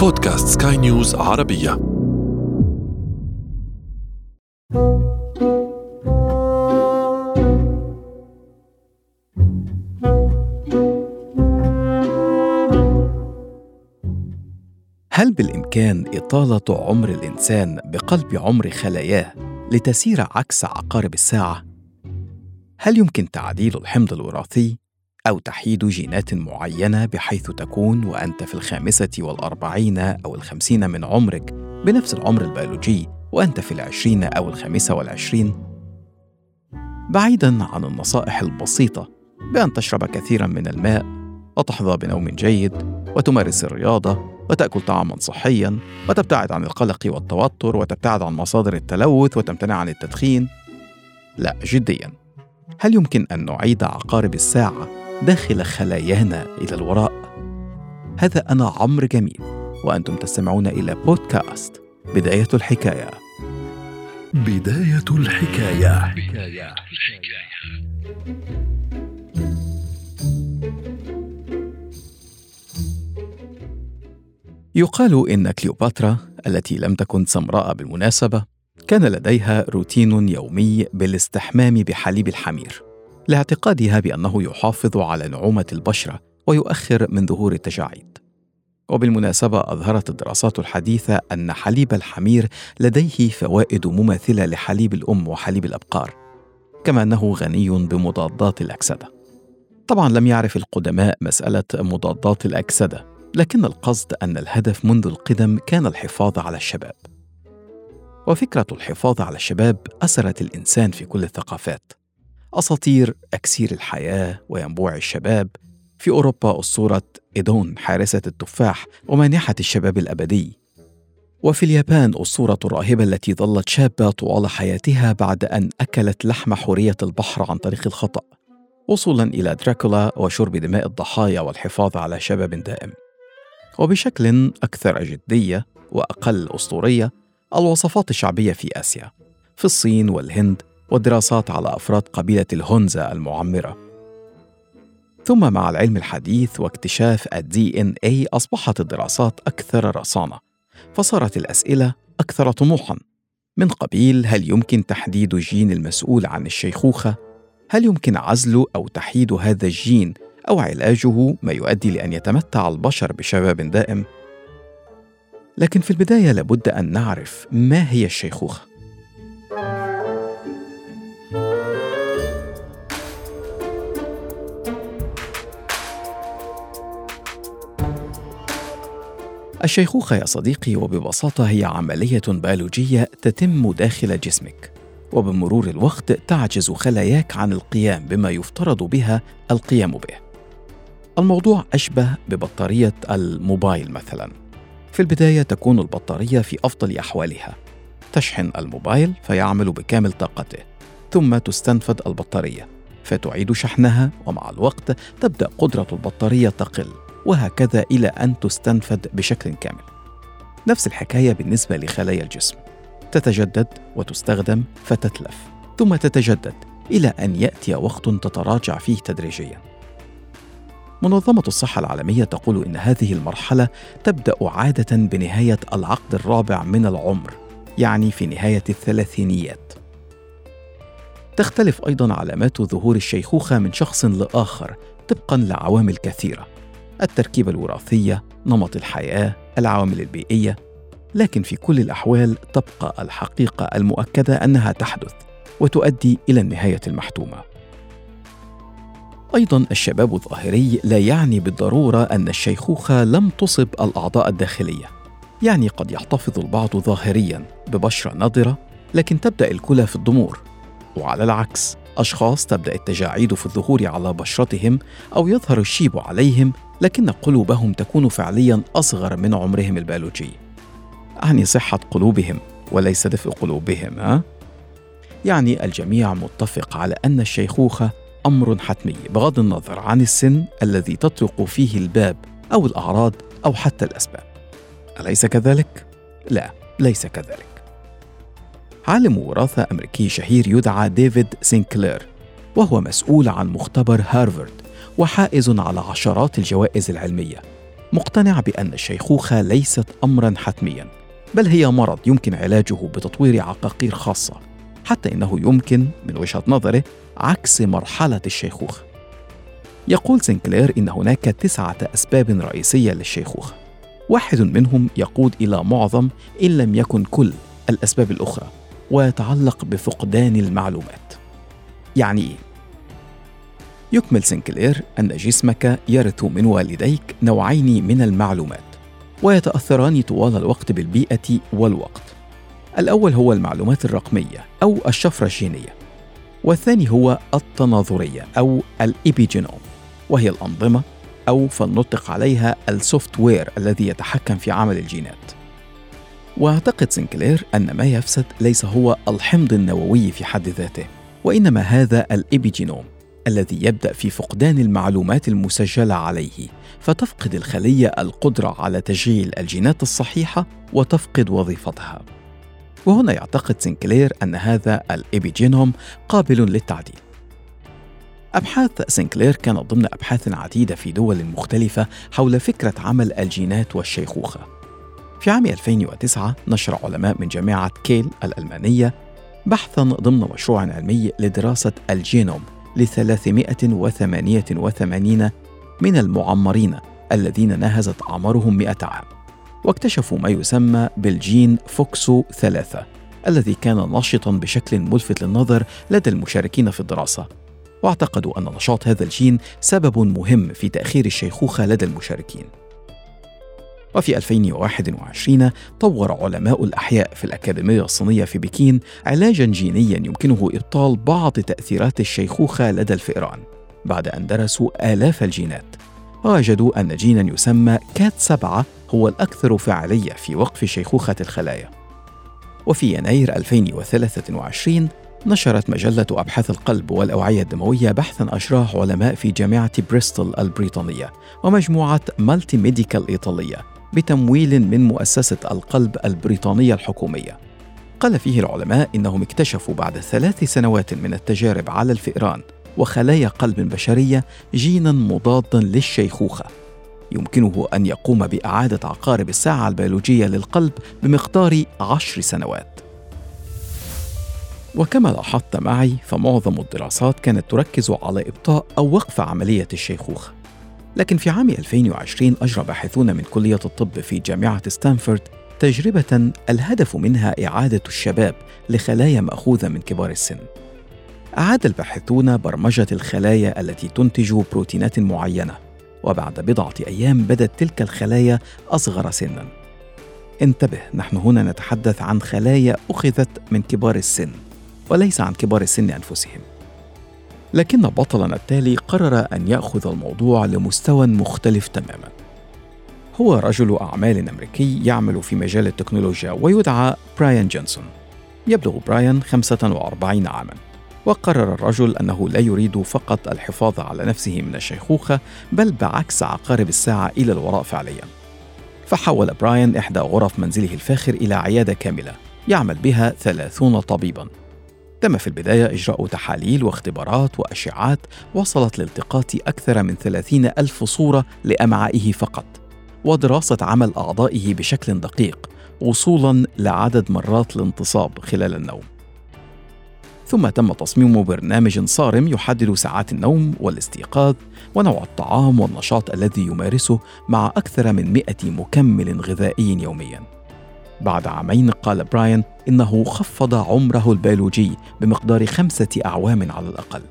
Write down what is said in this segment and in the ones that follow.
بودكاست سكاي نيوز عربية هل بالإمكان إطالة عمر الإنسان بقلب عمر خلاياه لتسير عكس عقارب الساعة؟ هل يمكن تعديل الحمض الوراثي أو تحييد جينات معينة بحيث تكون وأنت في الخامسة والأربعين أو الخمسين من عمرك بنفس العمر البيولوجي وأنت في العشرين أو الخامسة والعشرين؟ بعيداً عن النصائح البسيطة بأن تشرب كثيراً من الماء وتحظى بنوم جيد وتمارس الرياضة وتأكل طعاما صحيا وتبتعد عن القلق والتوتر وتبتعد عن مصادر التلوث وتمتنع عن التدخين لا جديا هل يمكن أن نعيد عقارب الساعة داخل خلايانا إلى الوراء؟ هذا أنا عمرو جميل وأنتم تستمعون إلى بودكاست بداية الحكاية. بداية الحكاية. يقال إن كليوباترا التي لم تكن سمراء بالمناسبة كان لديها روتين يومي بالاستحمام بحليب الحمير. لاعتقادها بأنه يحافظ على نعومة البشرة ويؤخر من ظهور التجاعيد. وبالمناسبة أظهرت الدراسات الحديثة أن حليب الحمير لديه فوائد مماثلة لحليب الأم وحليب الأبقار كما أنه غني بمضادات الأكسدة. طبعا لم يعرف القدماء مسألة مضادات الأكسدة لكن القصد أن الهدف منذ القدم كان الحفاظ على الشباب. وفكرة الحفاظ على الشباب أسرت الإنسان في كل الثقافات. أساطير أكسير الحياة وينبوع الشباب. في أوروبا أسطورة إيدون حارسة التفاح ومانحة الشباب الأبدي. وفي اليابان أسطورة الراهبة التي ظلت شابة طوال حياتها بعد أن أكلت لحم حورية البحر عن طريق الخطأ. وصولا إلى دراكولا وشرب دماء الضحايا والحفاظ على شباب دائم. وبشكل أكثر جدية وأقل أسطورية الوصفات الشعبية في آسيا. في الصين والهند والدراسات على أفراد قبيلة الهونزا المعمرة. ثم مع العلم الحديث واكتشاف الدي إن اي أصبحت الدراسات أكثر رصانة فصارت الأسئلة أكثر طموحا. من قبيل هل يمكن تحديد الجين المسؤول عن الشيخوخة؟ هل يمكن عزل أو تحييد هذا الجين؟ أو علاجه؟ ما يؤدي لأن يتمتع البشر بشباب دائم. لكن في البداية لابد أن نعرف ما هي الشيخوخة. الشيخوخة يا صديقي وببساطة هي عملية بيولوجية تتم داخل جسمك. وبمرور الوقت تعجز خلاياك عن القيام بما يفترض بها القيام به. الموضوع أشبه ببطارية الموبايل مثلا. في البداية تكون البطارية في أفضل أحوالها. تشحن الموبايل فيعمل بكامل طاقته. ثم تستنفد البطارية. فتعيد شحنها ومع الوقت تبدأ قدرة البطارية تقل. وهكذا إلى أن تستنفد بشكل كامل. نفس الحكاية بالنسبة لخلايا الجسم. تتجدد وتستخدم فتتلف، ثم تتجدد إلى أن يأتي وقت تتراجع فيه تدريجيا. منظمة الصحة العالمية تقول إن هذه المرحلة تبدأ عادة بنهاية العقد الرابع من العمر، يعني في نهاية الثلاثينيات. تختلف أيضا علامات ظهور الشيخوخة من شخص لآخر طبقا لعوامل كثيرة التركيبة الوراثية، نمط الحياة، العوامل البيئية، لكن في كل الأحوال تبقى الحقيقة المؤكدة أنها تحدث وتؤدي إلى النهاية المحتومة. أيضا الشباب الظاهري لا يعني بالضرورة أن الشيخوخة لم تصب الأعضاء الداخلية، يعني قد يحتفظ البعض ظاهريا ببشرة نضرة لكن تبدأ الكلى في الضمور، وعلى العكس أشخاص تبدأ التجاعيد في الظهور على بشرتهم أو يظهر الشيب عليهم لكن قلوبهم تكون فعليا أصغر من عمرهم البيولوجي أعني صحة قلوبهم وليس دفء قلوبهم ها؟ يعني الجميع متفق على أن الشيخوخة أمر حتمي بغض النظر عن السن الذي تطرق فيه الباب أو الأعراض أو حتى الأسباب أليس كذلك؟ لا ليس كذلك عالم وراثة أمريكي شهير يدعى ديفيد سينكلير وهو مسؤول عن مختبر هارفارد وحائز على عشرات الجوائز العلمية. مقتنع بأن الشيخوخة ليست أمرا حتميا بل هي مرض يمكن علاجه بتطوير عقاقير خاصة حتى إنه يمكن من وجهة نظره عكس مرحلة الشيخوخة. يقول سنكلير إن هناك تسعة أسباب رئيسية للشيخوخة. واحد منهم يقود إلى معظم إن لم يكن كل الأسباب الأخرى ويتعلق بفقدان المعلومات. يعني إيه؟ يكمل سنكلير أن جسمك يرث من والديك نوعين من المعلومات ويتأثران طوال الوقت بالبيئة والوقت. الأول هو المعلومات الرقمية أو الشفرة الجينية والثاني هو التناظرية أو الإيبيجينوم وهي الأنظمة أو فلنطلق عليها ال software الذي يتحكم في عمل الجينات. واعتقد سنكلير أن ما يفسد ليس هو الحمض النووي في حد ذاته وإنما هذا الإبيجينوم. الذي يبدأ في فقدان المعلومات المسجلة عليه فتفقد الخلية القدرة على تشغيل الجينات الصحيحة وتفقد وظيفتها وهنا يعتقد سنكلير أن هذا الإبيجينوم قابل للتعديل أبحاث سنكلير كانت ضمن أبحاث عديدة في دول مختلفة حول فكرة عمل الجينات والشيخوخة. في عام 2009 نشر علماء من جامعة كيل الألمانية بحثا ضمن مشروع علمي لدراسة الجينوم ل 388 من المعمرين الذين ناهزت أعمارهم 100 عام. واكتشفوا ما يسمى بالجين FOXO ثلاثة الذي كان نشطا بشكل ملفت للنظر لدى المشاركين في الدراسة. واعتقدوا أن نشاط هذا الجين سبب مهم في تأخير الشيخوخة لدى المشاركين. وفي 2021 طور علماء الأحياء في الأكاديمية الصينية في بكين علاجا جينيا يمكنه إبطال بعض تأثيرات الشيخوخة لدى الفئران. بعد أن درسوا آلاف الجينات وجدوا أن جينا يسمى كات 7 هو الأكثر فعالية في وقف شيخوخة الخلايا. وفي يناير 2023 نشرت مجلة أبحاث القلب والأوعية الدموية بحثا أجراه علماء في جامعة بريستول البريطانية ومجموعة MultiMedica الإيطالية. بتمويل من مؤسسة القلب البريطانية الحكومية. قال فيه العلماء إنهم اكتشفوا بعد ثلاث سنوات من التجارب على الفئران وخلايا قلب بشرية جينا مضادا للشيخوخة. يمكنه أن يقوم بإعادة عقارب الساعة البيولوجية للقلب بمقدار عشر سنوات. وكما لاحظت معي فمعظم الدراسات كانت تركز على إبطاء أو وقف عملية الشيخوخة. لكن في عام 2020 أجرى باحثون من كلية الطب في جامعة ستانفورد تجربة الهدف منها إعادة الشباب لخلايا مأخوذة من كبار السن. أعاد الباحثون برمجة الخلايا التي تنتج بروتينات معينة، وبعد بضعة أيام بدت تلك الخلايا أصغر سنا. انتبه، نحن هنا نتحدث عن خلايا أخذت من كبار السن، وليس عن كبار السن أنفسهم. لكن بطلنا التالي قرر أن يأخذ الموضوع لمستوى مختلف تماما. هو رجل أعمال أمريكي يعمل في مجال التكنولوجيا ويدعى براين جونسون يبلغ براين 45 عاما وقرر الرجل أنه لا يريد فقط الحفاظ على نفسه من الشيخوخة بل بعكس عقارب الساعة إلى الوراء فعليا. فحول براين إحدى غرف منزله الفاخر إلى عيادة كاملة يعمل بها ثلاثون طبيبا. تم في البداية إجراء تحاليل واختبارات وأشعات وصلت لالتقاط أكثر من 30 ألف صورة لأمعائه فقط ودراسة عمل أعضائه بشكل دقيق وصولا لعدد مرات الانتصاب خلال النوم. ثم تم تصميم برنامج صارم يحدد ساعات النوم والاستيقاظ ونوع الطعام والنشاط الذي يمارسه مع أكثر من 100 مكمل غذائي يومياً. بعد عامين قال براين إنه خفض عمره البيولوجي بمقدار خمسة أعوام على الأقل.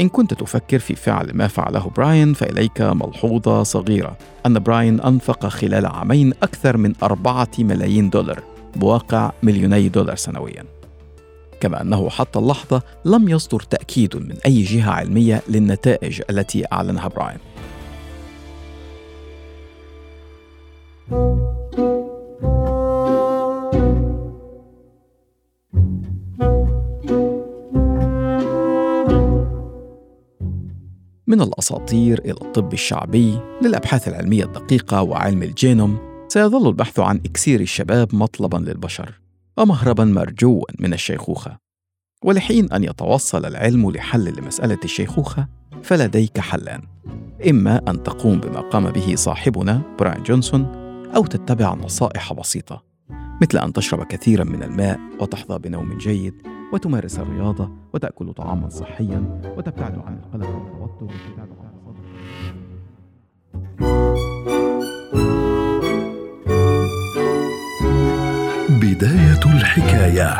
إن كنت تفكر في فعل ما فعله براين فإليك ملحوظة صغيرة أن براين أنفق خلال عامين أكثر من أربعة ملايين دولار بواقع مليوني دولار سنوياً. كما أنه حتى اللحظة لم يصدر تأكيد من أي جهة علمية للنتائج التي أعلنها براين. من الأساطير إلى الطب الشعبي للأبحاث العلمية الدقيقة وعلم الجينوم سيظل البحث عن إكسير الشباب مطلبا للبشر ومهربا مرجوا من الشيخوخة. ولحين أن يتوصل العلم لحل لمسألة الشيخوخة فلديك حلان. إما أن تقوم بما قام به صاحبنا براين جونسون أو تتبع نصائح بسيطة مثل أن تشرب كثيرا من الماء وتحظى بنوم جيد وتمارس الرياضة وتأكل طعاما صحيا وتبتعد عن القلق والتوتر وتبتعد عن بداية الحكاية.